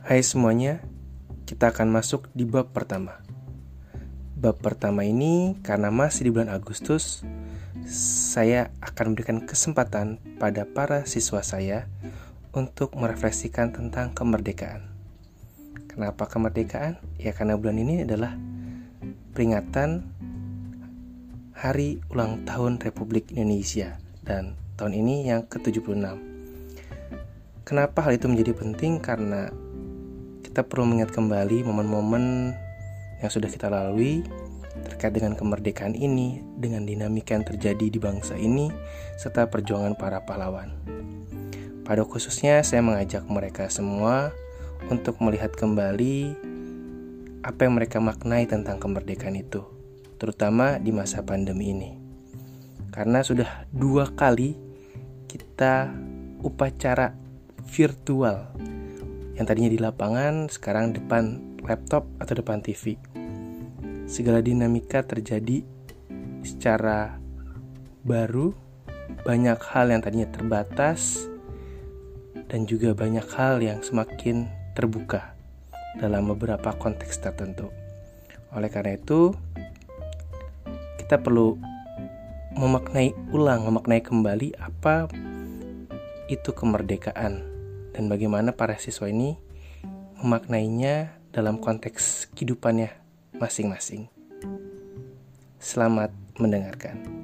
Hai semuanya, kita akan masuk di bab pertama. Bab pertama ini karena masih di bulan Agustus, saya akan memberikan kesempatan pada para siswa saya untuk merefleksikan tentang kemerdekaan. Kenapa kemerdekaan? Ya karena bulan ini adalah peringatan hari ulang tahun Republik Indonesia dan tahun ini yang ke-76. Kenapa hal itu menjadi penting? Karena kita perlu mengingat kembali momen-momen yang sudah kita lalui terkait dengan kemerdekaan ini, dengan dinamika yang terjadi di bangsa ini, serta perjuangan para pahlawan. Pada khususnya, saya mengajak mereka semua untuk melihat kembali apa yang mereka maknai tentang kemerdekaan itu, terutama di masa pandemi ini. Karena sudah dua kali kita upacara virtual yang tadinya di lapangan sekarang depan laptop atau depan TV. Segala dinamika terjadi secara baru, banyak hal yang tadinya terbatas dan juga banyak hal yang semakin terbuka dalam beberapa konteks tertentu. Oleh karena itu, kita perlu memaknai ulang, memaknai kembali apa itu kemerdekaan dan bagaimana para siswa ini memaknainya dalam konteks kehidupannya masing-masing. Selamat mendengarkan.